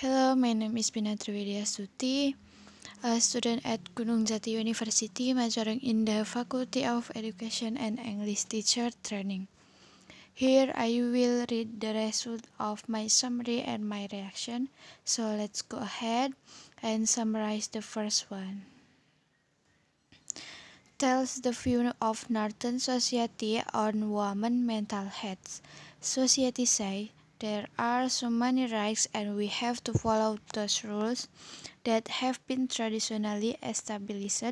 Hello, my name is Widya Suti, a student at Gunung Jati University majoring in the Faculty of Education and English Teacher Training. Here I will read the result of my summary and my reaction. So let's go ahead and summarize the first one. Tells the view of Northern society on women mental health. Society say there are so many rights and we have to follow those rules that have been traditionally established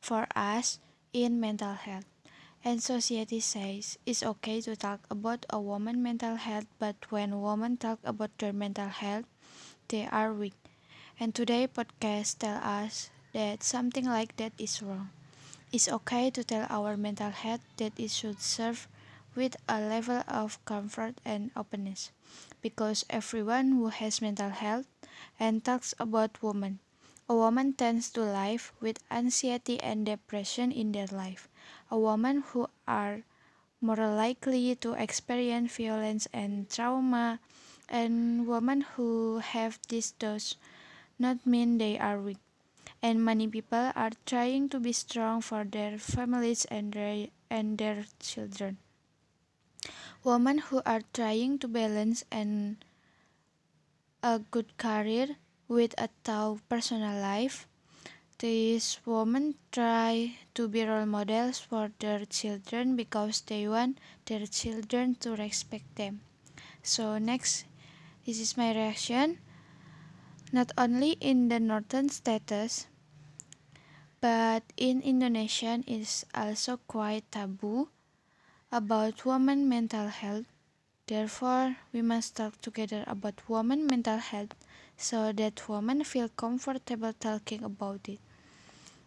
for us in mental health. And society says it's okay to talk about a woman's mental health, but when women talk about their mental health, they are weak. And today podcast tell us that something like that is wrong. It's okay to tell our mental health that it should serve with a level of comfort and openness because everyone who has mental health and talks about women a woman tends to live with anxiety and depression in their life. A woman who are more likely to experience violence and trauma and women who have this does not mean they are weak. And many people are trying to be strong for their families and their, and their children women who are trying to balance and a good career with a tough personal life. These women try to be role models for their children because they want their children to respect them. So next, this is my reaction. Not only in the northern status, but in Indonesia is also quite taboo about women mental health. Therefore, we must talk together about women mental health so that women feel comfortable talking about it.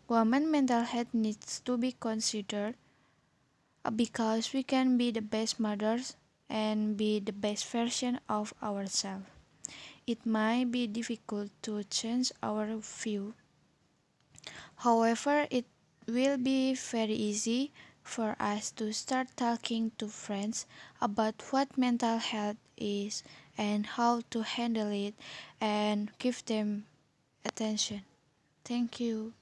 Women mental health needs to be considered because we can be the best mothers and be the best version of ourselves. It might be difficult to change our view. However, it will be very easy for us to start talking to friends about what mental health is and how to handle it and give them attention. Thank you.